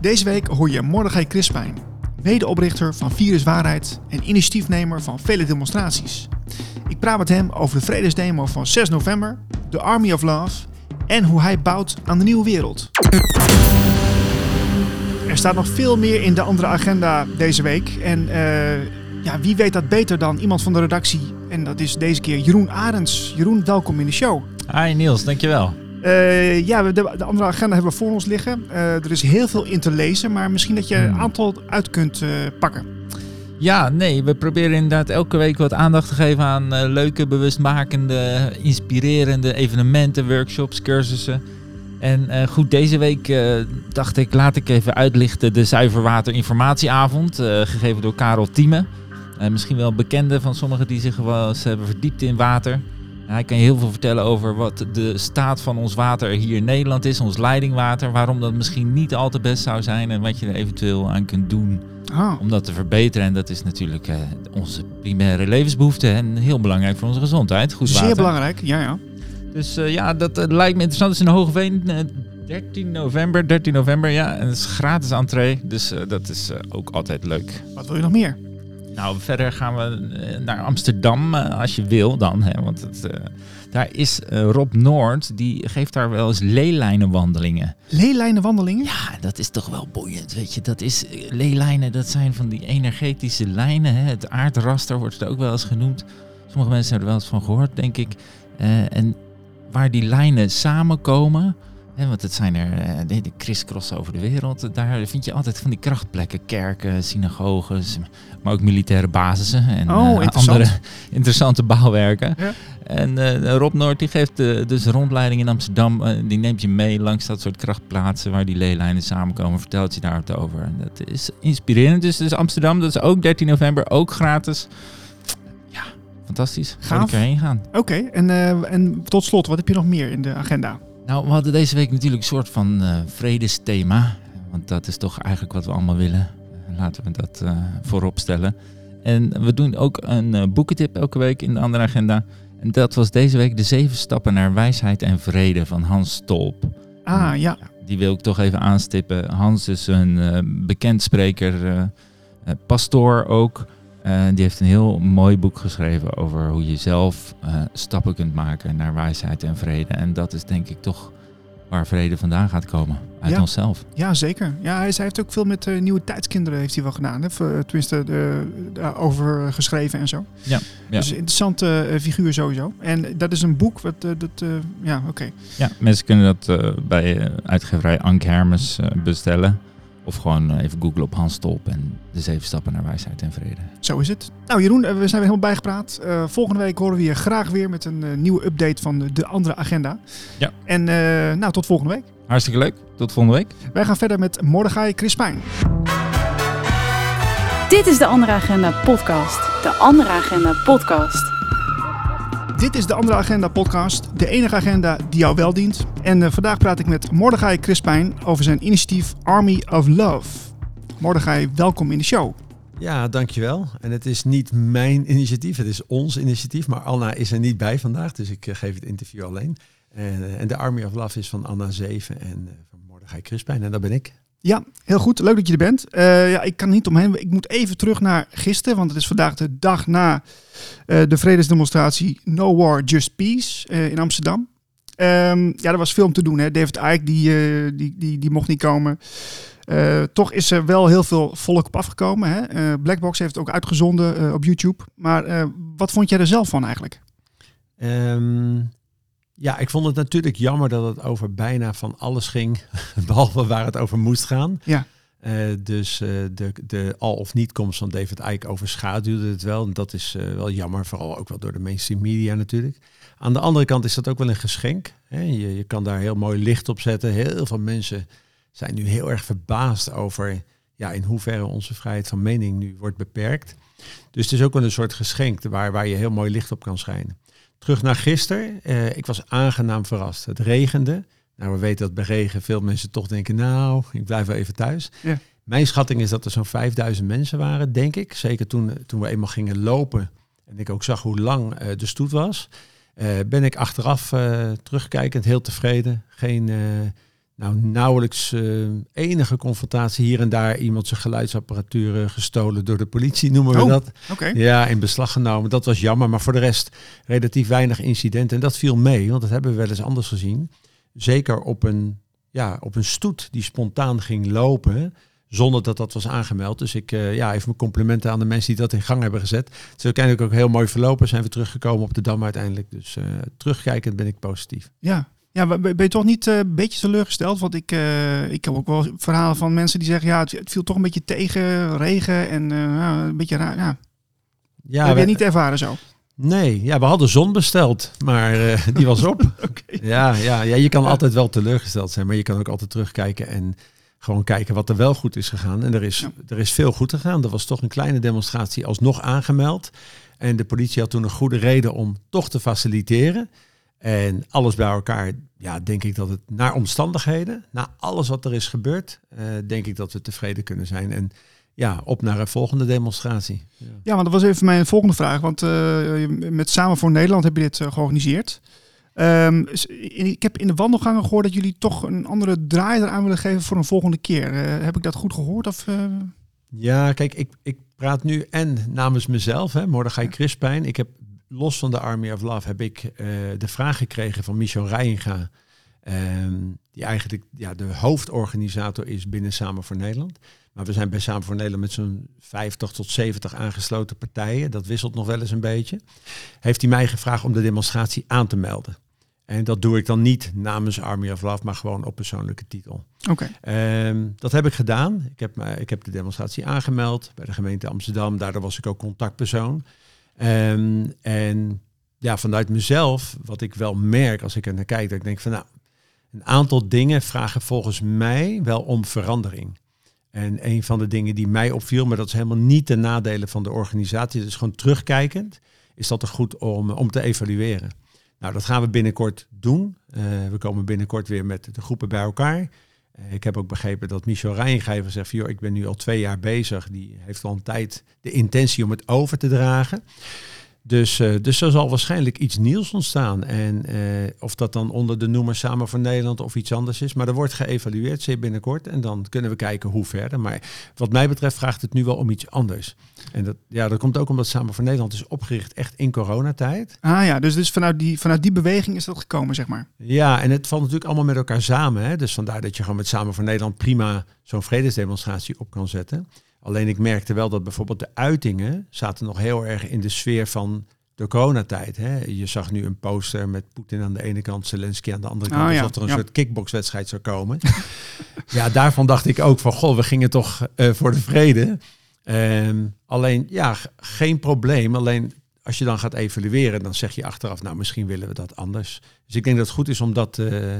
Deze week hoor je Mordechai Crispijn, medeoprichter van Virus Waarheid en initiatiefnemer van vele demonstraties. Ik praat met hem over de vredesdemo van 6 november, de Army of Love en hoe hij bouwt aan de nieuwe wereld. Er staat nog veel meer in de andere agenda deze week. En eh, ja, wie weet dat beter dan iemand van de redactie. En dat is deze keer Jeroen Arends. Jeroen, welkom in de show. Hi Niels, dankjewel. Uh, ja, de, de, andere agenda hebben we voor ons liggen. Uh, er is heel veel in te lezen, maar misschien dat je een Hmm. aantal uit kunt uh, pakken. Ja, nee, we proberen inderdaad elke week wat aandacht te geven aan leuke, bewustmakende, inspirerende evenementen, workshops, cursussen. En goed, deze week dacht ik, laat ik even uitlichten de Zuiverwater Informatieavond, gegeven door Karel Thieme. misschien wel bekende van sommigen die zich wel eens hebben verdiept in water. Hij kan je heel veel vertellen over wat de staat van ons water hier in Nederland is, ons leidingwater, waarom dat misschien niet al te best zou zijn en wat je er eventueel aan kunt doen Ah. om dat te verbeteren. En dat is natuurlijk uh, onze primaire levensbehoefte en heel belangrijk voor onze gezondheid. Goed Zeer water. belangrijk, ja ja. Dus uh, ja, dat uh, lijkt me interessant. Het is in Hogeveen, 13 november, 13 november, ja. En het is gratis entree, dus dat is ook altijd leuk. Wat wil je nog meer? Nou, verder gaan we naar Amsterdam, als je wil dan. Hè, want het, daar is Rob Noord, die geeft daar wel eens leelijnenwandelingen. Leelijnenwandelingen? Ja, dat is toch wel boeiend, weet je. Dat is, leelijnen, dat zijn van die energetische lijnen. Hè. Het aardraster wordt er ook wel eens genoemd. Sommige mensen hebben er wel eens van gehoord, denk ik. Uh, en waar die lijnen samenkomen... Want het zijn er, uh, de, de crisscrossen over de wereld. Daar vind je altijd van die krachtplekken. Kerken, synagoges, maar ook militaire basissen. En oh, uh, interessant. andere interessante bouwwerken. Ja. En uh, Rob Noord die geeft dus rondleiding in Amsterdam. Die neemt je mee langs dat soort krachtplaatsen waar die leelijnen samenkomen. Vertelt je daar wat over. En dat is inspirerend. Dus, dus Amsterdam, dat is ook 13 november, ook gratis. Ja, fantastisch. Ga ik erheen gaan. Oké, okay. en, uh, en tot slot, wat heb je nog meer in de agenda? Nou, we hadden deze week natuurlijk een soort van uh, vredesthema. Want dat is toch eigenlijk wat we allemaal willen. Laten we dat uh, voorop stellen. En we doen ook een uh, boekentip elke week in de andere agenda. En dat was deze week de zeven stappen naar wijsheid en vrede van Hans Stolp. Ah, ja. Die wil ik toch even aanstippen. Hans is een bekend spreker, pastoor ook. Uh, die heeft een heel mooi boek geschreven over hoe je zelf uh, stappen kunt maken naar wijsheid en vrede. En dat is denk ik toch waar vrede vandaan gaat komen. Uit ja. onszelf. Ja, zeker. Ja, hij, hij heeft ook veel met uh, nieuwe tijdskinderen heeft hij wel gedaan. Hè? Tenminste, over geschreven en zo. Ja. ja. Dus een interessante figuur sowieso. En dat is een boek wat... dat, ja, oké. Okay. Ja, mensen kunnen dat bij uitgeverij Ank Hermes bestellen. Of gewoon even googlen op Hans Stolp en de zeven stappen naar wijsheid en vrede. Zo is het. Nou Jeroen, we zijn weer helemaal bijgepraat. Uh, volgende week horen we je graag weer met een uh, nieuwe update van de, de, andere agenda. Ja. En uh, nou, tot volgende week. Hartstikke leuk. Tot volgende week. Wij gaan verder met Mordechai Crispijn. Dit is de Andere Agenda podcast. De Andere Agenda podcast. Dit is de Andere Agenda podcast, de enige agenda die jou wel dient. En uh, vandaag praat ik met Mordechai Crispijn over zijn initiatief Army of Love. Mordechai, welkom in de show. Ja, dankjewel. En het is niet mijn initiatief, het is ons initiatief. Maar Anna is er niet bij vandaag, dus ik uh, geef het interview alleen. En, uh, en de Army of Love is van Anna Zeven en van Mordechai Crispijn. En dat ben ik. Ja, heel goed. Leuk dat je er bent. Uh, ja, ik kan niet omheen. Ik moet even terug naar gisteren, want het is vandaag de dag na uh, de vredesdemonstratie No War, Just Peace uh, in Amsterdam. Um, ja, er was veel om te doen. Hè. David Icke, die, die, die, die mocht niet komen. Toch is er wel heel veel volk op afgekomen. Hè. Blackbox heeft het ook uitgezonden op YouTube. Maar wat vond jij er zelf van eigenlijk? Um, ja, ik vond het natuurlijk jammer dat het over bijna van alles ging. Behalve waar het over moest gaan. Ja. Uh, dus uh, de, de al of niet komst van David Icke overschaduwde het wel. En dat is uh, wel jammer, vooral ook wel door de mainstream media natuurlijk. Aan de andere kant is dat ook wel een geschenk. Hè? Je, je kan daar heel mooi licht op zetten. Heel veel mensen zijn nu heel erg verbaasd over ja, in hoeverre onze vrijheid van mening nu wordt beperkt. Dus het is ook wel een soort geschenk waar, waar je heel mooi licht op kan schijnen. Terug naar gisteren. Uh, ik was aangenaam verrast. Het regende. Nou, we weten dat bij regen veel mensen toch denken, nou, ik blijf wel even thuis. Ja. Mijn schatting is dat er zo'n 5000 mensen waren, denk ik. Zeker toen, toen we eenmaal gingen lopen en ik ook zag hoe lang uh, de stoet was. Uh, ben ik achteraf terugkijkend heel tevreden. Geen nou, nauwelijks eh, enige confrontatie. Hier en daar iemand zijn geluidsapparatuur eh, gestolen door de politie, noemen we Oh, dat. Ja, in beslag genomen. Dat was jammer. Maar voor de rest relatief weinig incidenten. En dat viel mee, want dat hebben we wel eens anders gezien. Zeker op een, ja, op een stoet die spontaan ging lopen. Zonder dat dat was aangemeld. Dus ik eh, ja, even mijn complimenten aan de mensen die dat in gang hebben gezet. Het is uiteindelijk ook heel mooi verlopen. Zijn we teruggekomen op de Dam uiteindelijk. Dus terugkijkend ben ik positief. Ja. Ja, maar ben je toch niet eh, een beetje teleurgesteld? Want ik, eh, ik heb ook wel verhalen van mensen die zeggen... ja, het, viel toch een beetje tegen, regen en eh, een beetje raar. Ja, Ja, heb je niet ervaren zo? Nee, ja, we hadden zon besteld, maar die was op. Ja, ja, ja, je kan altijd wel teleurgesteld zijn, maar je kan ook altijd terugkijken en gewoon kijken wat er wel goed is gegaan. En er is, Ja. er is veel goed gegaan. Er was toch een kleine demonstratie alsnog aangemeld. En de politie had toen een goede reden om toch te faciliteren. En alles bij elkaar, ja, denk ik dat het naar omstandigheden, na alles wat er is gebeurd, eh, denk ik dat we tevreden kunnen zijn. En ja, op naar een volgende demonstratie. Ja. Ja, want dat was even mijn volgende vraag. Want eh, met Samen voor Nederland heb je dit eh, georganiseerd. Ehm, ik heb in de wandelgangen gehoord dat jullie toch een andere draai eraan willen geven voor een volgende keer. Heb ik dat goed gehoord? Of? Ja, kijk, ik, ik praat nu en namens mezelf, hè, Mordechai Crispijn. Ik heb los van de Army of Love heb ik eh, de vraag gekregen van Michel Rijnga, ehm, die eigenlijk ja, de hoofdorganisator is binnen Samen voor Nederland. Maar we zijn bij Samen voor Nederland met zo'n 50 tot 70 aangesloten partijen. Dat wisselt nog wel eens een beetje. Heeft hij mij gevraagd om de demonstratie aan te melden. En dat doe ik dan niet namens Army of Love, maar gewoon op persoonlijke titel. Oké. Ehm, dat heb ik gedaan. Ik heb, me- ik heb de demonstratie aangemeld bij de gemeente Amsterdam. Daardoor was ik ook contactpersoon. Ehm, en ja, vanuit mezelf, wat ik wel merk als ik er naar kijk, dat ik denk van nou, een aantal dingen vragen volgens mij wel om verandering. En een van de dingen die mij opviel, maar dat is helemaal niet de nadelen van de organisatie, dus gewoon terugkijkend, is dat er goed om, om te evalueren. Nou, dat gaan we binnenkort doen. Eh, we komen binnenkort weer met de groepen bij elkaar. Ik heb ook begrepen dat Michel Rijngever zegt, joh, ik ben nu al twee jaar bezig. Die heeft al een tijd de intentie om het over te dragen. Dus, eh, dus er zal waarschijnlijk iets nieuws ontstaan. En eh, of dat dan onder de noemer Samen voor Nederland of iets anders is. Maar er wordt geëvalueerd, zeer binnenkort. En dan kunnen we kijken hoe verder. Maar wat mij betreft vraagt het nu wel om iets anders. En dat, ja, dat komt ook omdat Samen voor Nederland is opgericht echt in coronatijd. Ah ja, dus, dus vanuit, die, vanuit die beweging is dat gekomen, zeg maar. Ja, en het valt natuurlijk allemaal met elkaar samen. Hè? Dus vandaar dat je gewoon met Samen voor Nederland prima zo'n vredesdemonstratie op kan zetten. Alleen ik merkte wel dat bijvoorbeeld de uitingen zaten nog heel erg in de sfeer van de coronatijd. Hè? Je zag nu een poster met Poetin aan de ene kant, Zelensky aan de andere kant. Ah, ja, alsof er een ja. soort kickboxwedstrijd zou komen. ja, daarvan dacht ik ook van, goh, we gingen toch eh, voor de vrede. Ehm, alleen, ja, geen probleem. Alleen als je dan gaat evalueren, dan zeg je achteraf, nou, misschien willen we dat anders. Dus ik denk dat het goed is om dat, eh,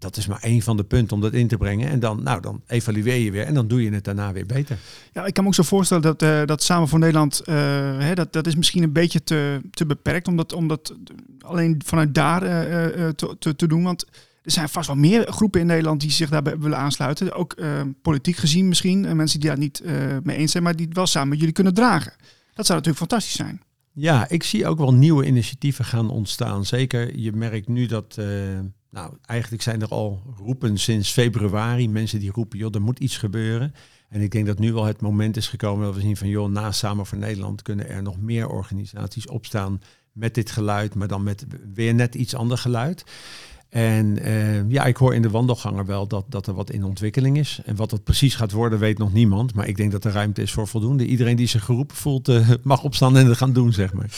dat is maar één van de punten om dat in te brengen. En dan, nou, dan evalueer je weer en dan doe je het daarna weer beter. Ja, ik kan me ook zo voorstellen dat, eh, dat Samen voor Nederland, eh, hè, dat, dat is misschien een beetje te, te beperkt om dat, om dat alleen vanuit daar eh, te, te, te doen. Want er zijn vast wel meer groepen in Nederland die zich daarbij willen aansluiten. Ook politiek gezien misschien, mensen die daar niet mee eens zijn, maar die het wel samen met jullie kunnen dragen. Dat zou natuurlijk fantastisch zijn. Ja, ik zie ook wel nieuwe initiatieven gaan ontstaan. Zeker, je merkt nu dat, nou, eigenlijk zijn er al roepen sinds februari. Mensen die roepen, joh, er moet iets gebeuren. En ik denk dat nu wel het moment is gekomen dat we zien van, joh, na Samen voor Nederland kunnen er nog meer organisaties opstaan met dit geluid, maar dan met weer net iets ander geluid. En eh, ja, ik hoor in de wandelgangen wel dat, dat er wat in ontwikkeling is. En wat dat precies gaat worden, weet nog niemand. Maar ik denk dat er ruimte is voor voldoende. Iedereen die zich geroepen voelt, eh, mag opstaan en het gaan doen, zeg maar.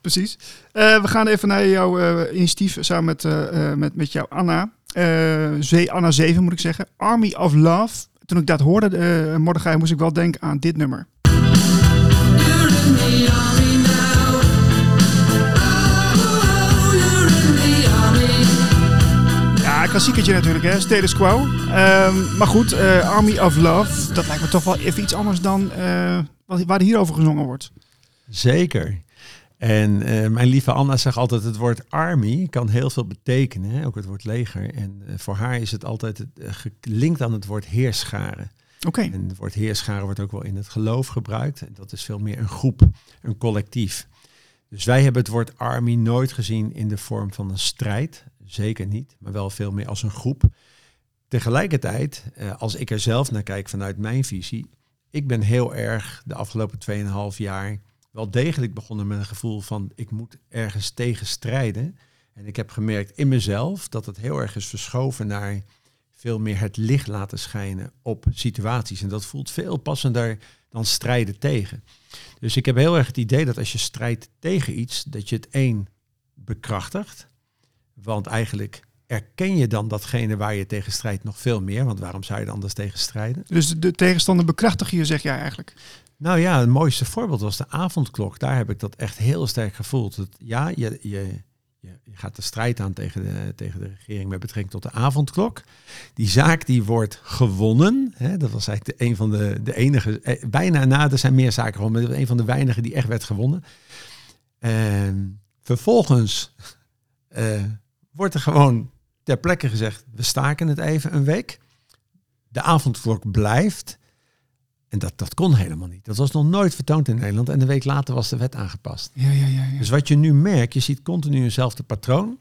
Precies. Eh, we gaan even naar jouw eh, initiatief samen met, eh, eh, met, met jouw Anna. Eh, Zee, Anna 7 moet ik zeggen. Army of Love. Toen ik dat hoorde, eh Mordechai, moest ik wel denken aan dit nummer. Ja, klassiekertje natuurlijk, hè? Status quo. Ehm, maar goed, eh, Army of Love, dat lijkt me toch wel even iets anders dan eh, wat, waar hierover gezongen wordt. Zeker. En eh, mijn lieve Anna zegt altijd, het woord army kan heel veel betekenen, hè? ook het woord leger. En voor haar is het altijd gelinkt aan het woord heerscharen. Oké. En het woord heerscharen wordt ook wel in het geloof gebruikt. En dat is veel meer een groep, een collectief. Dus wij hebben het woord army nooit gezien in de vorm van een strijd. Zeker niet, maar wel veel meer als een groep. tegelijkertijd, eh, als ik er zelf naar kijk vanuit mijn visie, ik ben heel erg de afgelopen 2,5 jaar wel degelijk begonnen met een gevoel van ik moet ergens tegen strijden. En ik heb gemerkt in mezelf dat het heel erg is verschoven naar veel meer het licht laten schijnen op situaties. En dat voelt veel passender dan strijden tegen. Dus ik heb heel erg het idee dat als je strijdt tegen iets, dat je het één bekrachtigt. Want eigenlijk erken je dan datgene waar je tegen strijdt nog veel meer. Want waarom zou je er anders tegen strijden? Dus de tegenstander bekrachtig je, zeg jij eigenlijk? Nou ja, het mooiste voorbeeld was de avondklok. Daar heb ik dat echt heel sterk gevoeld. Dat, ja, je, je, je, gaat de strijd aan tegen de, tegen de regering met betrekking tot de avondklok. Die zaak die wordt gewonnen. Hè, dat was eigenlijk de, een van de, de enige, eh, bijna na, er zijn meer zaken gewonnen, maar een van de weinigen die echt werd gewonnen. En vervolgens uh, wordt er gewoon ter plekke gezegd, we staken het even een week. De avondklok blijft. En dat, dat kon helemaal niet. Dat was nog nooit vertoond in Nederland. En een week later was de wet aangepast. Ja, ja, ja, ja. Dus wat je nu merkt, je ziet continu eenzelfde patroon.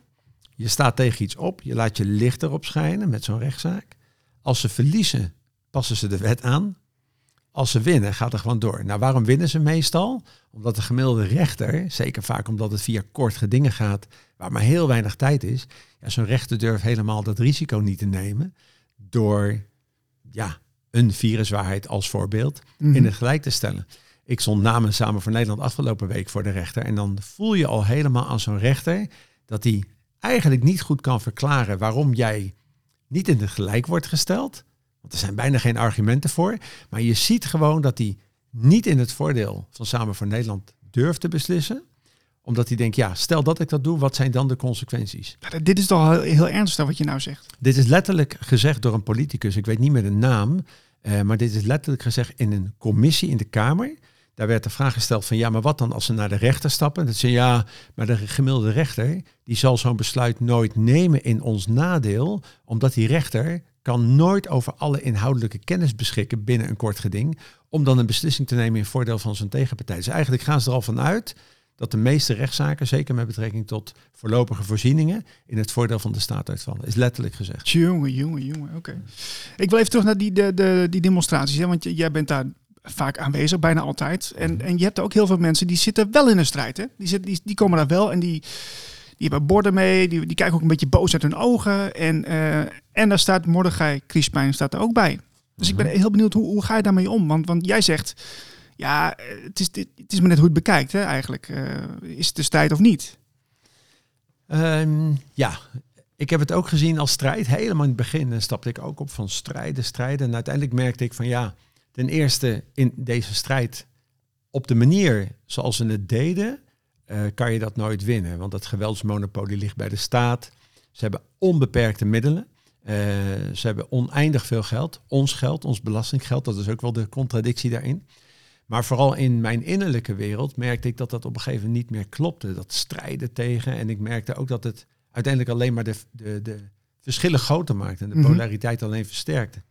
Je staat tegen iets op, je laat je licht erop schijnen met zo'n rechtszaak. Als ze verliezen, passen ze de wet aan. Als ze winnen, gaat er gewoon door. Nou, waarom winnen ze meestal? Omdat de gemiddelde rechter, zeker vaak omdat het via kort gedingen gaat, waar maar heel weinig tijd is, ja, zo'n rechter durft helemaal dat risico niet te nemen door ja, een viruswaarheid als voorbeeld Mhm. in het gelijk te stellen. Ik stond namens Samen voor Nederland afgelopen week voor de rechter en dan voel je al helemaal aan zo'n rechter dat hij eigenlijk niet goed kan verklaren waarom jij niet in het gelijk wordt gesteld. Want er zijn bijna geen argumenten voor. Maar je ziet gewoon dat hij niet in het voordeel van Samen voor Nederland durft te beslissen. Omdat hij denkt, ja, stel dat ik dat doe, wat zijn dan de consequenties? Nou, dit is toch heel, heel ernstig wat je nou zegt. Dit is letterlijk gezegd door een politicus, ik weet niet meer de naam, eh, maar dit is letterlijk gezegd in een commissie in de Kamer. Daar werd de vraag gesteld van ja, maar wat dan als ze naar de rechter stappen? Dat ze ja, maar de gemiddelde rechter die zal zo'n besluit nooit nemen in ons nadeel, omdat die rechter kan nooit over alle inhoudelijke kennis beschikken binnen een kort geding, om dan een beslissing te nemen in voordeel van zijn tegenpartij. Dus eigenlijk gaan ze er al van uit dat de meeste rechtszaken, zeker met betrekking tot voorlopige voorzieningen, in het voordeel van de staat uitvallen. Is letterlijk gezegd. Jongen, jongen, jongen. Oké. Ik wil even terug naar die, de, de, die demonstraties. Hè, want jij bent daar vaak aanwezig, bijna altijd. En, en je hebt ook heel veel mensen die zitten wel in een strijd. Hè? Die, zitten, die, die komen daar wel en die, die hebben borden mee. Die, die kijken ook een beetje boos uit hun ogen. En, eh, en daar staat Mordechai Kriespijn staat er ook bij. Dus ik ben heel benieuwd, hoe, hoe ga je daarmee om? Want, want jij zegt, ja, eh, het is, het is maar net hoe je het bekijkt hè, eigenlijk. Eh, is het de strijd of niet? Ehm, ja, ik heb het ook gezien als strijd. Helemaal in het begin dan stapte ik ook op van strijden, strijden. En uiteindelijk merkte ik van ja, ten eerste in deze strijd op de manier zoals ze het deden, eh, kan je dat nooit winnen. Want het geweldsmonopolie ligt bij de staat. Ze hebben onbeperkte middelen. Eh, ze hebben oneindig veel geld. Ons geld, ons belastinggeld. Dat is ook wel de contradictie daarin. Maar vooral in mijn innerlijke wereld merkte ik dat dat op een gegeven moment niet meer klopte. Dat strijden tegen. En ik merkte ook dat het uiteindelijk alleen maar de, de, de verschillen groter maakte. En de Mhm. polariteit alleen versterkte.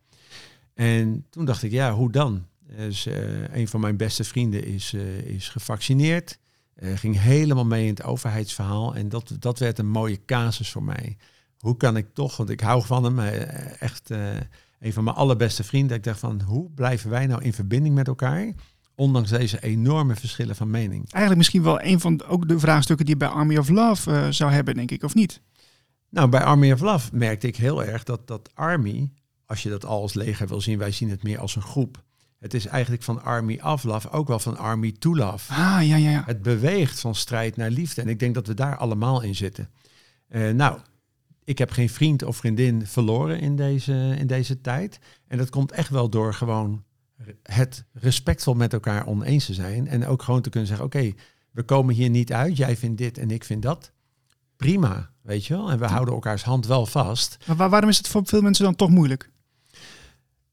En toen dacht ik, ja, hoe dan? Dus, een van mijn beste vrienden is, is gevaccineerd. Eh, ging helemaal mee in het overheidsverhaal. En dat, dat werd een mooie casus voor mij. Hoe kan ik toch, want ik hou van hem, eh, echt eh, een van mijn allerbeste vrienden. Ik dacht van, hoe blijven wij nou in verbinding met elkaar? Ondanks deze enorme verschillen van mening. Eigenlijk misschien wel een van de- ook de vraagstukken die je bij Army of Love zou hebben, denk ik, of niet? Nou, bij Army of Love merkte ik heel erg dat dat Army, als je dat al als leger wil zien, wij zien het meer als een groep. Het is eigenlijk van Army of Love, ook wel van Army to Love. Ah, ja, ja, ja. Het beweegt van strijd naar liefde. En ik denk dat we daar allemaal in zitten. Eh, nou, ik heb geen vriend of vriendin verloren in deze, in deze tijd. En dat komt echt wel door gewoon het respectvol met elkaar oneens te zijn. En ook gewoon te kunnen zeggen, oké, we komen hier niet uit. Jij vindt dit en ik vind dat. Prima, weet je wel. En we houden elkaars hand wel vast. Maar waar- waarom is het voor veel mensen dan toch moeilijk?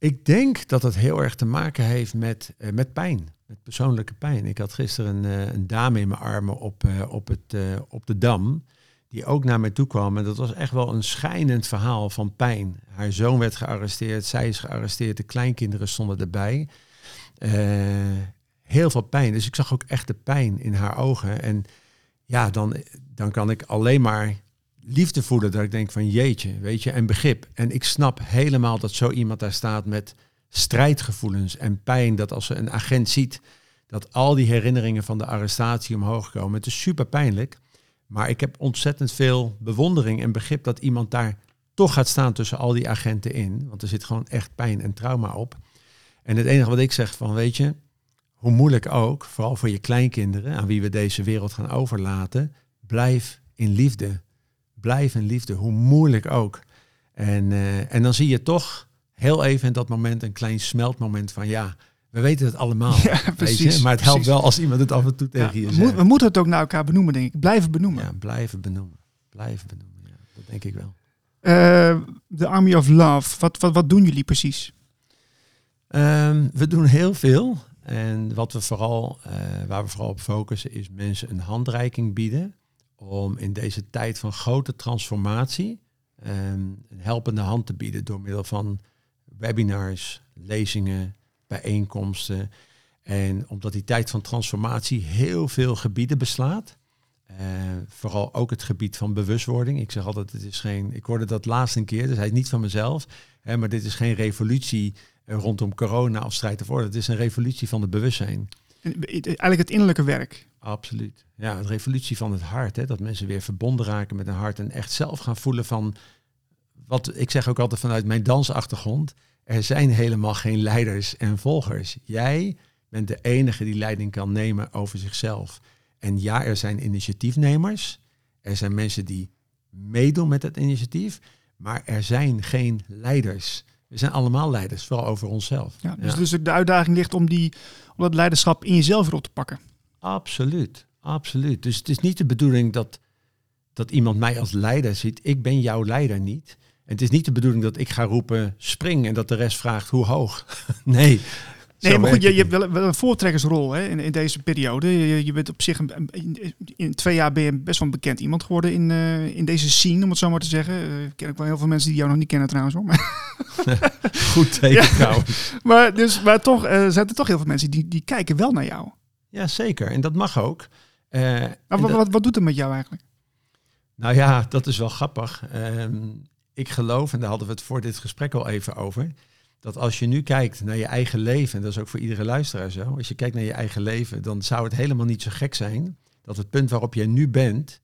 Ik denk dat het heel erg te maken heeft met, eh, met pijn, met persoonlijke pijn. Ik had gisteren een, eh, een dame in mijn armen op, eh, op, het, op de Dam, die ook naar mij toe kwam. En dat was echt wel een schijnend verhaal van pijn. Haar zoon werd gearresteerd, zij is gearresteerd, de kleinkinderen stonden erbij. Heel veel pijn. Dus ik zag ook echt de pijn in haar ogen. En ja, dan, dan kan ik alleen maar liefde voelen. Dat ik denk van jeetje, weet je, en begrip. En ik snap helemaal dat zo iemand daar staat met strijdgevoelens en pijn. Dat als ze een agent ziet, dat al die herinneringen van de arrestatie omhoog komen. Het is super pijnlijk. Maar ik heb ontzettend veel bewondering en begrip dat iemand daar toch gaat staan tussen al die agenten in. Want er zit gewoon echt pijn en trauma op. En het enige wat ik zeg van, weet je, hoe moeilijk ook, vooral voor je kleinkinderen, aan wie we deze wereld gaan overlaten, blijf in liefde. Blijf in liefde, hoe moeilijk ook. En, uh, en dan zie je toch heel even in dat moment een klein smeltmoment van ja, we weten het allemaal. Ja, precies, je? Maar het helpt wel als iemand het af en toe tegen je zegt. We moeten het ook naar elkaar benoemen, denk ik. Blijven benoemen. Ja, blijven benoemen. Blijven benoemen, ja. Dat denk ik wel. Eh, de Army of Love, wat, wat, wat doen jullie precies? Um, we doen heel veel. En wat we vooral, uh, waar we vooral op focussen, is mensen een handreiking bieden. Om in deze tijd van grote transformatie um, een helpende hand te bieden door middel van webinars, lezingen, bijeenkomsten. En omdat die tijd van transformatie heel veel gebieden beslaat. Uh, vooral ook het gebied van bewustwording. Ik zeg altijd, het is geen. Ik hoorde dat laatst een keer, dus hij is niet van mezelf. Hè, maar dit is geen revolutie uh, rondom corona of strijd ervoor. Het is een revolutie van het bewustzijn. En eigenlijk het innerlijke werk. Absoluut. Ja, een revolutie van het hart. Hè, dat mensen weer verbonden raken met hun hart en echt zelf gaan voelen van. Wat ik zeg ook altijd vanuit mijn dansachtergrond. Er zijn helemaal geen leiders en volgers. Jij bent de enige die leiding kan nemen over zichzelf. En ja, er zijn initiatiefnemers. Er zijn mensen die meedoen met het initiatief. Maar er zijn geen leiders. We zijn allemaal leiders, vooral over onszelf. Ja, dus, dus de uitdaging ligt om, die, om dat leiderschap in jezelf weer op te pakken. Absoluut, absoluut. Dus het is niet de bedoeling dat, dat iemand mij als leider ziet. Ik ben jouw leider niet het is niet de bedoeling dat ik ga roepen spring en dat de rest vraagt hoe hoog. nee. Nee, maar goed, je, je hebt wel, wel, een voortrekkersrol hè, in, in deze periode. Je, je bent op zich, een, in, in, twee jaar ben je best wel een bekend iemand geworden in, uh, in deze scene, om het zo maar te zeggen. Uh, ik ken ook wel heel veel mensen die jou nog niet kennen trouwens. Hoor. Maar Goed teken trouwens. Maar, dus, maar toch uh, zijn er toch heel veel mensen die, die kijken wel naar jou. Ja, zeker. En dat mag ook. maar wat, wat, wat doet het met jou eigenlijk? Nou ja, dat is wel grappig. Ehm, ik geloof, en daar hadden we het voor dit gesprek al even over, dat als je nu kijkt naar je eigen leven, en dat is ook voor iedere luisteraar zo, als je kijkt naar je eigen leven, dan zou het helemaal niet zo gek zijn dat het punt waarop jij nu bent,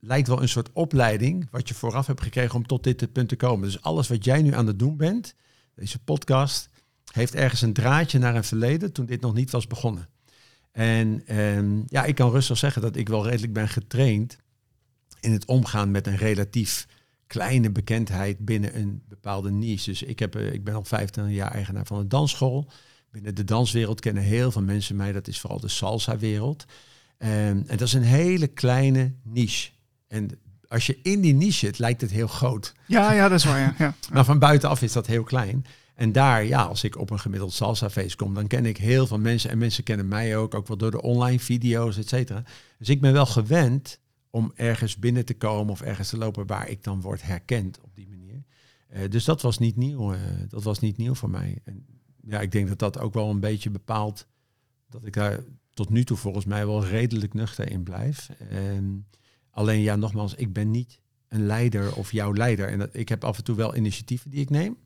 lijkt wel een soort opleiding wat je vooraf hebt gekregen om tot dit punt te komen. Dus alles wat jij nu aan het doen bent, deze podcast, heeft ergens een draadje naar een verleden toen dit nog niet was begonnen. En ehm, ja, ik kan rustig zeggen dat ik wel redelijk ben getraind in het omgaan met een relatief kleine bekendheid binnen een bepaalde niche. Dus ik, heb, eh, ik ben al 25 jaar eigenaar van een dansschool. Binnen de danswereld kennen heel veel mensen mij. Dat is vooral de salsa-wereld. En, ehm, en dat is een hele kleine niche. En als je in die niche zit, lijkt het heel groot. Ja, ja dat is waar. Ja. ja. maar van buitenaf is dat heel klein. En daar, ja, als ik op een gemiddeld salsa-feest kom, dan ken ik heel veel mensen. En mensen kennen mij ook, ook wel door de online video's, et cetera. Dus ik ben wel gewend om ergens binnen te komen of ergens te lopen waar ik dan word herkend op die manier. Uh, dus dat was niet nieuw. Uh, dat was niet nieuw voor mij. En ja, ik denk dat dat ook wel een beetje bepaalt dat ik daar tot nu toe volgens mij wel redelijk nuchter in blijf. En alleen ja, nogmaals, ik ben niet een leider of jouw leider. En dat, ik heb af en toe wel initiatieven die ik neem.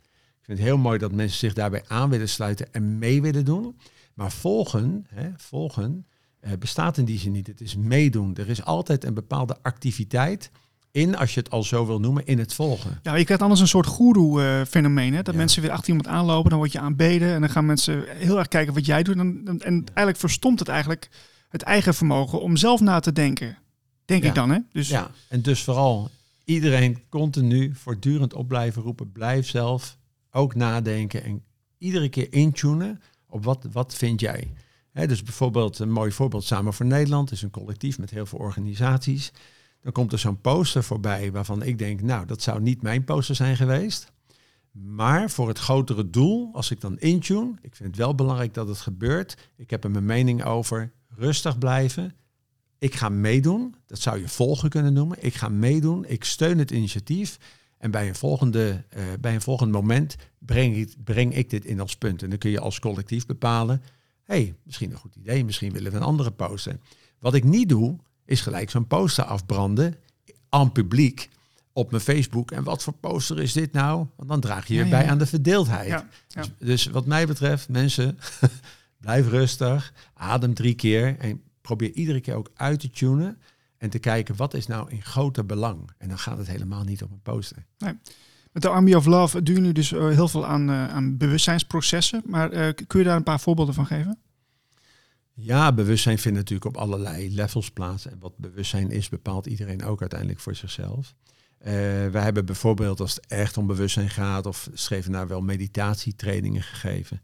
Ik vind het heel mooi dat mensen zich daarbij aan willen sluiten en mee willen doen. Maar volgen, hè, volgen uh, bestaat in die zin niet. Het is meedoen. Er is altijd een bepaalde activiteit in, als je het al zo wil noemen, in het volgen. Ja, je krijgt anders een soort goeroe-fenomeen. dat mensen weer achter iemand aanlopen, dan word je aanbeden en dan gaan mensen heel erg kijken wat jij doet. En, en, en eigenlijk verstomt het eigenlijk het eigen vermogen om zelf na te denken. Denk ik dan, hè? Dus... Ja, en dus vooral iedereen continu voortdurend op blijven roepen. Blijf zelf ook nadenken en iedere keer intunen op wat, wat vind jij dus bijvoorbeeld een mooi voorbeeld Samen voor Nederland is een collectief met heel veel organisaties. Dan komt er zo'n poster voorbij waarvan ik denk, nou, dat zou niet mijn poster zijn geweest. Maar voor het grotere doel, als ik dan intune, ik vind het wel belangrijk dat het gebeurt. Ik heb er mijn mening over. Rustig blijven. Ik ga meedoen. Dat zou je volgen kunnen noemen. Ik ga meedoen. Ik steun het initiatief. En bij een, volgende, uh, bij een volgend moment breng ik, breng ik dit in als punt. En dan kun je als collectief bepalen hey, misschien een goed idee, misschien willen we een andere poster. Wat ik niet doe, is gelijk zo'n poster afbranden aan publiek op mijn Facebook. En wat voor poster is dit nou? Want dan draag je je ja, bij ja. aan de verdeeldheid. Ja. Dus, dus wat mij betreft, mensen, blijf rustig, adem drie keer en probeer iedere keer ook uit te tunen en te kijken wat is nou in groter belang. En dan gaat het helemaal niet om een poster. Met de Army of Love doen jullie dus eh, heel veel aan, eh, aan bewustzijnsprocessen. Maar eh, kun je daar een paar voorbeelden van geven? Ja, bewustzijn vindt natuurlijk op allerlei levels plaats. En wat bewustzijn is, bepaalt iedereen ook uiteindelijk voor zichzelf. Eh wij hebben bijvoorbeeld, als het echt om bewustzijn gaat, of schreven daar wel meditatietrainingen gegeven.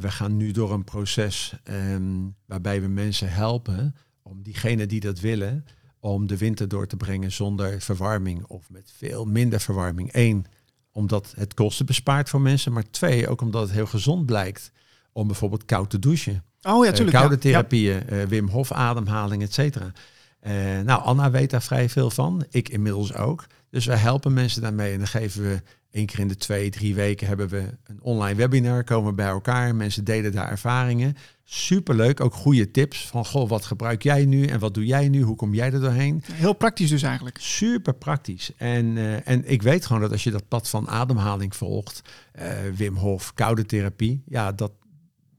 We gaan nu door een proces ehm, waarbij we mensen helpen om diegenen die dat willen, om de winter door te brengen zonder verwarming of met veel minder verwarming. Eén, omdat het kosten bespaart voor mensen, maar twee, ook omdat het heel gezond blijkt om bijvoorbeeld koud te douchen. Oh ja, Eh, tuurlijk. koude ja. therapieën, eh, Wim Hof ademhaling, et cetera. Eh, nou, Anna weet daar vrij veel van. Ik inmiddels ook. Dus wij helpen mensen daarmee. En dan geven we één keer in de twee, drie weken hebben we een online webinar. Komen we bij elkaar. Mensen delen daar ervaringen. Superleuk. Ook goede tips. Van, goh, wat gebruik jij nu? En wat doe jij nu? Hoe kom jij er doorheen? Heel praktisch dus eigenlijk. Super praktisch. En, eh, en ik weet gewoon dat als je dat pad van ademhaling volgt, eh, Wim Hof, koude therapie, ja, dat,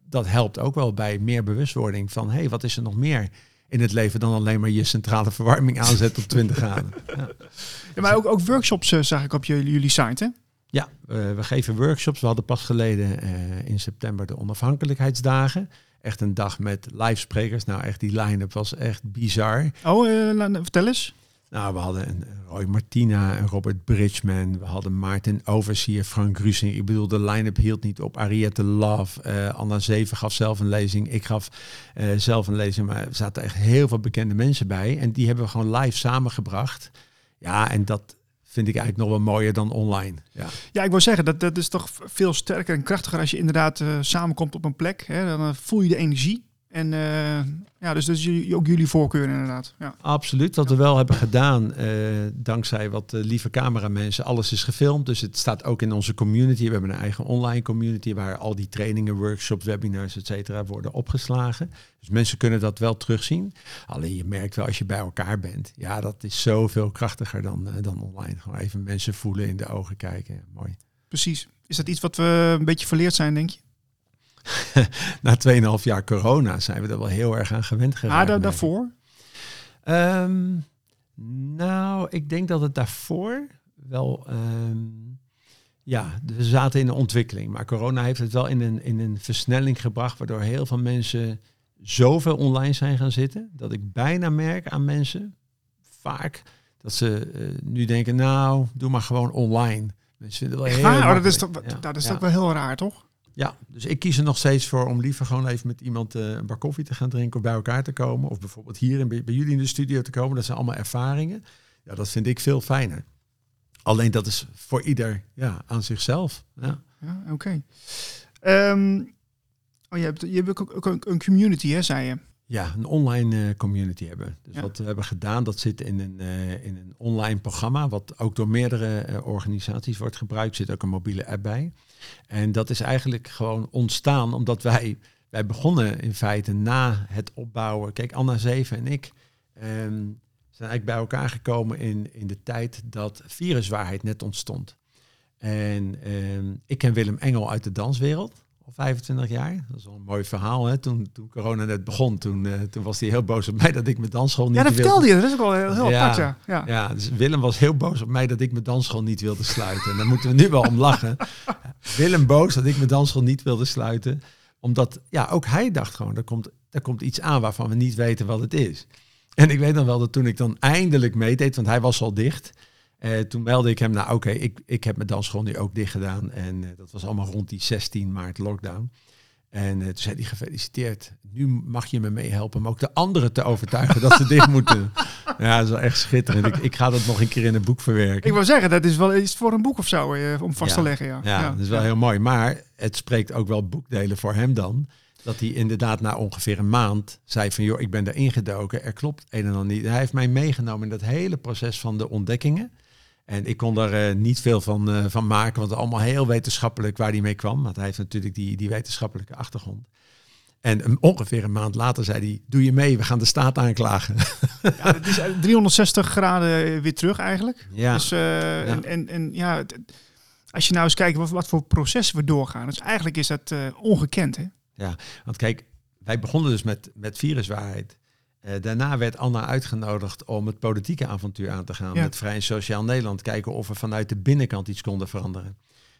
dat helpt ook wel bij meer bewustwording van, hé, hey, wat is er nog meer in het leven dan alleen maar je centrale verwarming aanzetten op 20 graden. Ja, Ja, maar ook, ook workshops eh, zag ik op jullie, jullie site, hè? Ja eh, we geven workshops. We hadden pas geleden eh, in september de onafhankelijkheidsdagen. Echt een dag met live sprekers. Nou, echt die line-up was echt bizar. Oh, eh, vertel eens. Nou, we hadden een Roy Martina, een Robert Bridgman, we hadden Maarten Oversier, Frank Grusing. Ik bedoel, de line-up hield niet op. Ariette Love, eh, Anna Zeven gaf zelf een lezing. Ik gaf eh, zelf een lezing, maar er zaten echt heel veel bekende mensen bij. En die hebben we gewoon live samengebracht. Ja, en dat vind ik eigenlijk nog wel mooier dan online. Ja, Ja, ik wil zeggen, dat, dat is toch veel sterker en krachtiger als je inderdaad eh, samenkomt op een plek. Hè? Dan eh, voel je de energie. En eh, ja, dus dat is jullie- ook jullie voorkeur inderdaad. Ja. absoluut. Wat we wel hebben gedaan, eh, dankzij wat eh, lieve cameramensen, alles is gefilmd. Dus het staat ook in onze community. We hebben een eigen online community waar al die trainingen, workshops, webinars, et cetera, worden opgeslagen. Dus mensen kunnen dat wel terugzien. Alleen je merkt wel als je bij elkaar bent. Ja, dat is zoveel krachtiger dan, dan online. Gewoon even mensen voelen, in de ogen kijken. Mooi. Precies. Is dat iets wat we een beetje verleerd zijn, denk je? Na 2,5 jaar corona zijn we er wel heel erg aan gewend geraakt. Ah, ik. daarvoor? Ehm, nou, ik denk dat het daarvoor wel. ehm, ja, we zaten in een ontwikkeling. Maar corona heeft het wel in een, in een versnelling gebracht. Waardoor heel veel mensen zoveel online zijn gaan zitten. Dat ik bijna merk aan mensen, vaak, dat ze eh, nu denken: Nou, doe maar gewoon online. Mensen vinden wel heel waar? Oh, dat is toch. Ja, dat is ja. wel heel raar, toch? Ja, dus ik kies er nog steeds voor om liever gewoon even met iemand eh, een bak koffie te gaan drinken of bij elkaar te komen. Of bijvoorbeeld hier in, bij, jullie in de studio te komen. Dat zijn allemaal ervaringen. Ja, dat vind ik veel fijner. Alleen dat is voor ieder ja, aan zichzelf. Ja. Ja, oké. Ehm, oh, je hebt, je hebt ook, ook een community, hè, zei je? Ja, een online eh, community hebben. Dus Ja. wat we hebben gedaan, dat zit in een, eh, in een online programma, wat ook door meerdere eh, organisaties wordt gebruikt. Er zit ook een mobiele app bij. En dat is eigenlijk gewoon ontstaan omdat wij, wij begonnen in feite na het opbouwen. Kijk, Anna Zeven en ik ehm, zijn eigenlijk bij elkaar gekomen in, in de tijd dat viruswaarheid net ontstond. En ehm, ik ken Willem Engel uit de danswereld. Al 25 jaar. Dat is wel een mooi verhaal. Hè? Toen, toen corona net begon, toen, eh, toen was hij heel boos op mij dat ik mijn dansschool niet Ja, dat wilde. vertelde je. Dat is ook wel heel, heel Ja. apart, ja. ja. Ja, dus Willem was heel boos op mij dat ik mijn dansschool niet wilde sluiten. En daar moeten we nu wel om lachen. Willem boos dat ik mijn dansschool niet wilde sluiten. Omdat, ja, ook hij dacht gewoon, er komt, er komt iets aan waarvan we niet weten wat het is. En ik weet dan wel dat toen ik dan eindelijk meedeed, want hij was al dicht. Eh, toen meldde ik hem, nou oké, ik, ik heb mijn dansschool nu ook dicht gedaan. En eh, dat was allemaal rond die 16 maart lockdown. En eh, toen zei hij gefeliciteerd. Nu mag je me meehelpen om ook de anderen te overtuigen dat ze dicht moeten. Ja, dat is wel echt schitterend. Ik, ik ga dat nog een keer in een boek verwerken. Ik wil zeggen, dat is wel iets voor een boek of zo, om vast Ja. te leggen, ja. Ja, dat is wel heel mooi. Maar het spreekt ook wel boekdelen voor hem dan. Dat hij inderdaad na ongeveer een maand zei van... joh, ik ben erin gedoken, er klopt een en ander niet. Hij heeft mij meegenomen in dat hele proces van de ontdekkingen. En ik kon daar eh, niet veel van, eh, van maken, want allemaal heel wetenschappelijk waar hij mee kwam. Want hij heeft natuurlijk die, die wetenschappelijke achtergrond. En een- ongeveer een maand later zei hij, doe je mee, we gaan de staat aanklagen. Ja, het is eh, 360 graden weer terug eigenlijk. Ja, Dus, eh, En, en, en ja, het- als je nou eens kijkt wat, wat voor processen we doorgaan. Dus eigenlijk is dat eh, ongekend. Hè? want kijk, wij begonnen dus met, met viruswaarheid. Eh, daarna werd Anna uitgenodigd om het politieke avontuur aan te gaan. Ja. Met Vrij en Sociaal Nederland. Kijken of we vanuit de binnenkant iets konden veranderen.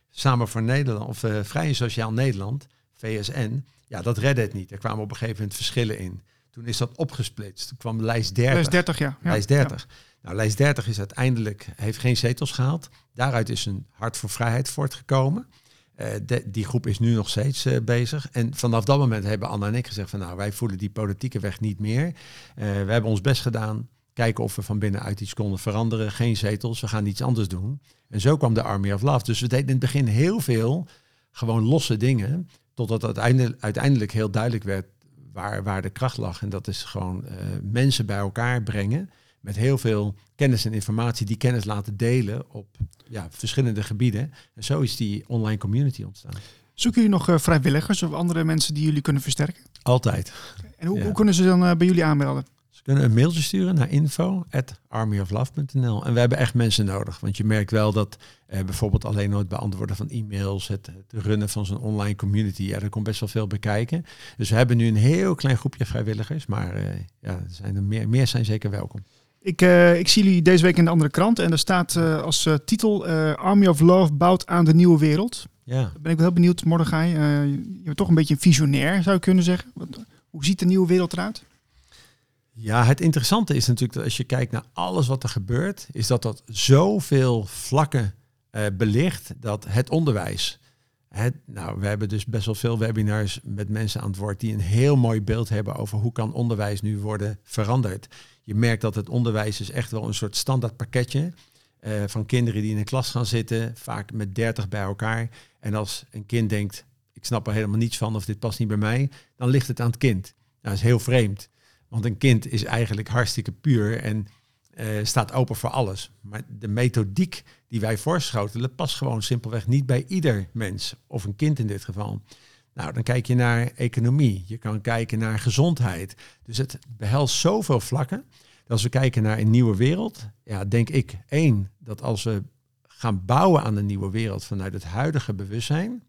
Samen voor Nederland, of eh, Vrij en Sociaal Nederland, VSN. Ja, dat redde het niet. Er kwamen op een gegeven moment verschillen in. Toen is dat opgesplitst. Toen kwam lijst 30. Dat is 30 jaar. Ja. Lijst 30. Nou, lijst 30 is uiteindelijk, heeft geen zetels gehaald. Daaruit is een Hart voor Vrijheid voortgekomen. Eh, die groep is nu nog steeds eh, bezig. En vanaf dat moment hebben Anna en ik gezegd van nou, wij voelen die politieke weg niet meer. Eh, we hebben ons best gedaan. Kijken of we van binnenuit iets konden veranderen. Geen zetels, we gaan iets anders doen. En zo kwam de Army of Love. Dus we deden in het begin heel veel gewoon losse dingen. Totdat uiteindelijk, uiteindelijk heel duidelijk werd waar, waar de kracht lag. En dat is gewoon mensen bij elkaar brengen met heel veel kennis en informatie, die kennis laten delen op ja, verschillende gebieden. En zo is die online community ontstaan. Zoeken jullie nog eh, vrijwilligers of andere mensen die jullie kunnen versterken? Altijd. En hoe, Ja. hoe kunnen ze dan eh, bij jullie aanmelden? Ze kunnen een mailtje sturen naar info@armyoflove.nl en we hebben echt mensen nodig. Want je merkt wel dat eh, bijvoorbeeld alleen nog het beantwoorden van e-mails, het, het runnen van zo'n online community, ja, er komt best wel veel bij kijken. Dus we hebben nu een heel klein groepje vrijwilligers, maar ja, er zijn er meer, meer zijn zeker welkom. Ik, eh, ik zie jullie deze week in de andere krant en er staat eh, als eh, titel Army of Love bouwt aan de nieuwe wereld. Ja. Dan ben ik wel heel benieuwd, Mordechai. je bent toch een beetje een visionair, zou je kunnen zeggen. Wat, hoe ziet de nieuwe wereld eruit? Ja, het interessante is natuurlijk dat als je kijkt naar alles wat er gebeurt, is dat dat zoveel vlakken belicht dat het onderwijs. Het, nou, we hebben dus best wel veel webinars met mensen aan het woord die een heel mooi beeld hebben over hoe kan onderwijs nu worden veranderd. Je merkt dat het onderwijs is echt wel een soort standaard pakketje eh, van kinderen die in een klas gaan zitten, vaak met 30 bij elkaar. En als een kind denkt, ik snap er helemaal niets van of dit past niet bij mij, dan ligt het aan het kind. Nou, dat is heel vreemd. Want een kind is eigenlijk hartstikke puur en eh, staat open voor alles. Maar de methodiek die wij voorschotelen past gewoon simpelweg niet bij ieder mens. Of een kind in dit geval. Nou, dan kijk je naar economie. Je kan kijken naar gezondheid. Dus het behelst zoveel vlakken. Dat als we kijken naar een nieuwe wereld, ja, denk ik één, dat als we gaan bouwen aan een nieuwe wereld vanuit het huidige bewustzijn,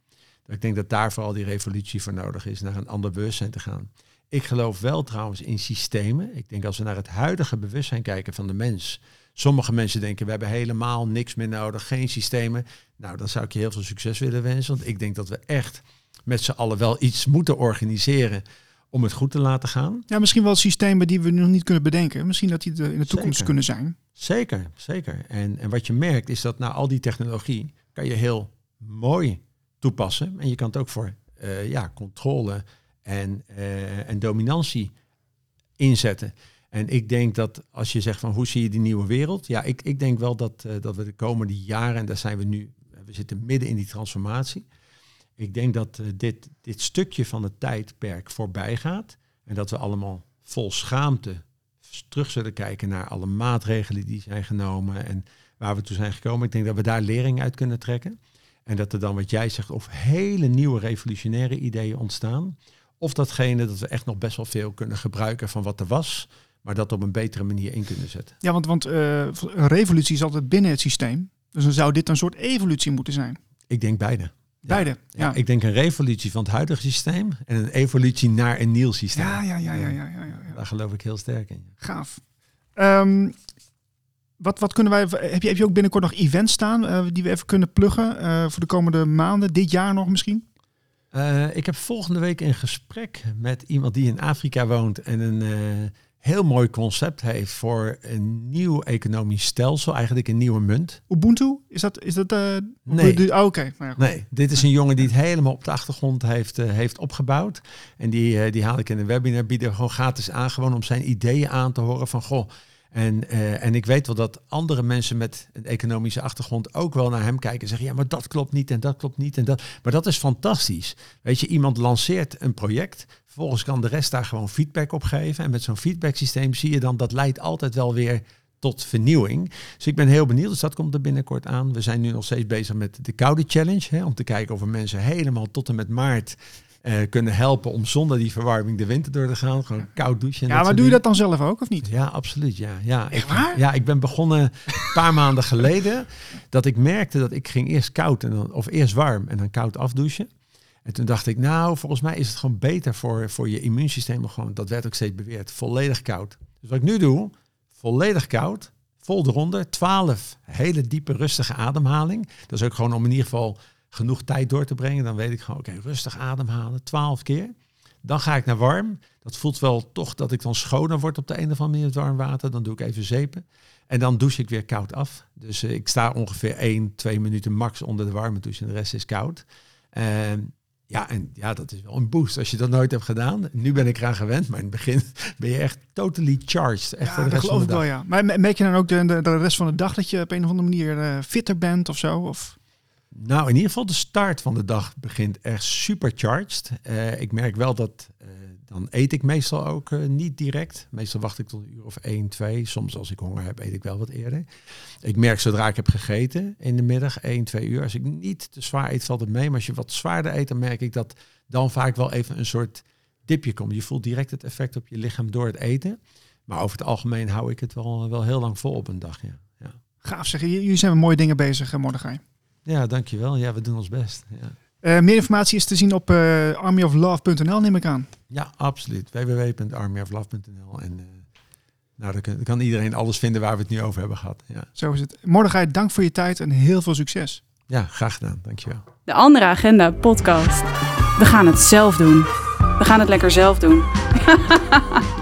dat ik denk dat daar vooral die revolutie voor nodig is, naar een ander bewustzijn te gaan. Ik geloof wel trouwens in systemen. Ik denk als we naar het huidige bewustzijn kijken van de mens. Sommige mensen denken we hebben helemaal niks meer nodig, geen systemen. Nou, dan zou ik je heel veel succes willen wensen. Want ik denk dat we echt met z'n allen wel iets moeten organiseren om het goed te laten gaan. Ja, misschien wel systemen die we nog niet kunnen bedenken. Misschien dat die er in de toekomst Zeker. kunnen zijn. Zeker, zeker. En, en wat je merkt is dat na al die technologie kan je heel mooi toepassen. En je kan het ook voor eh, ja, controle en, eh, en dominantie inzetten. En ik denk dat als je zegt van hoe zie je die nieuwe wereld? Ja, ik, ik denk wel dat, eh, dat we de komende jaren, en daar zijn we nu, we zitten midden in die transformatie. Ik denk dat eh, dit, dit stukje van het tijdperk voorbij gaat. En dat we allemaal vol schaamte terug zullen kijken naar alle maatregelen die zijn genomen en waar we toe zijn gekomen. Ik denk dat we daar lering uit kunnen trekken. En dat er dan, wat jij zegt, of hele nieuwe revolutionaire ideeën ontstaan. Of datgene dat we echt nog best wel veel kunnen gebruiken van wat er was, maar dat op een betere manier in kunnen zetten. Ja, want, want eh, een revolutie is altijd binnen het systeem. Dus dan zou dit een soort evolutie moeten zijn. Ik denk beide. Beide. Ja, Ja, ik denk een revolutie van het huidige systeem en een evolutie naar een nieuw systeem. ja, ja, ja, ja, ja, ja, ja. Daar geloof ik heel sterk in. Gaaf. Ehm, wat, wat kunnen wij. Heb je, heb je ook binnenkort nog events staan eh, die we even kunnen pluggen eh, voor de komende maanden, dit jaar nog misschien? Eh, ik heb volgende week een gesprek met iemand die in Afrika woont en een eh, heel mooi concept heeft voor een nieuw economisch stelsel, eigenlijk een nieuwe munt. Ubuntu? Is dat. Is dat eh, Nee. oh, Oké. Nou ja. Nee, dit is een jongen die het helemaal op de achtergrond heeft, eh, heeft opgebouwd. En die, eh, die haal ik in een webinar, bieden gewoon gratis aan, gewoon om zijn ideeën aan te horen van goh. En, en ik weet wel dat andere mensen met een economische achtergrond ook wel naar hem kijken en zeggen, ja, maar dat klopt niet en dat klopt niet en dat. Maar dat is fantastisch. Weet je, iemand lanceert een project, vervolgens kan de rest daar gewoon feedback op geven. En met zo'n feedback systeem zie je dan, dat leidt altijd wel weer tot vernieuwing. Dus ik ben heel benieuwd, dus dat komt er binnenkort aan. We zijn nu nog steeds bezig met de Koude Challenge, hè, om te kijken of we mensen helemaal tot en met maart eh, kunnen helpen om zonder die verwarming de winter door te gaan. Gewoon koud douchen. en Ja, maar doe je dat dan zelf ook of niet? Ja, absoluut. Ja, ja. Echt ik, waar? Ja, ik ben begonnen een paar maanden geleden. Dat ik merkte dat ik ging eerst koud en dan, of eerst warm en dan koud afdouchen. En toen dacht ik, nou, volgens mij is het gewoon beter voor, voor je immuunsysteem. Gewoon, dat werd ook steeds beweerd, volledig koud. Dus wat ik nu doe, volledig koud, vol eronder, 12 hele diepe rustige ademhaling. Dat is ook gewoon om in ieder geval genoeg tijd door te brengen. Dan weet ik gewoon, oké, rustig ademhalen, 12 keer. Dan ga ik naar warm. Dat voelt wel toch dat ik dan schoner word op de een of andere manier warm water. Dan doe ik even zeepen. En dan douche ik weer koud af. Dus eh, ik sta ongeveer 1, 2 minuten max onder de warme douche en de rest is koud. Ehm, ja, en ja, dat is wel een boost als je dat nooit hebt gedaan. Nu ben ik eraan gewend, maar in het begin ben je echt totally charged. Echt Ja, dat geloof de ik dag. wel, ja. Maar me- merk je dan ook de, de, de rest van de dag dat je op een of andere manier eh, fitter bent of zo? Of... Nou, in ieder geval de start van de dag begint echt supercharged. Eh ik merk wel dat eh, dan eet ik meestal ook eh, niet direct. Meestal wacht ik tot een uur of 1, 2. Soms als ik honger heb, eet ik wel wat eerder. Ik merk zodra ik heb gegeten in de middag, 1, 2 uur. Als ik niet te zwaar eet, valt het mee. Maar als je wat zwaarder eet, dan merk ik dat dan vaak wel even een soort dipje komt. Je voelt direct het effect op je lichaam door het eten. Maar over het algemeen hou ik het wel, wel heel lang vol op een dag. Ja, ja. Gaaf zeg, J- jullie zijn met mooie dingen bezig, eh, Mordechai. ja dankjewel. Ja, we doen ons best. Ja. Eh, meer informatie is te zien op eh, armyoflove.nl, neem ik aan. Ja, absoluut. www.armyoflove.nl En eh, nou, dan kan, dan kan iedereen alles vinden waar we het nu over hebben gehad. Ja, Zo is het. Mordechai, dank voor je tijd en heel veel succes. ja graag gedaan. Dankjewel. De Andere Agenda podcast. We gaan het zelf doen. We gaan het lekker zelf doen.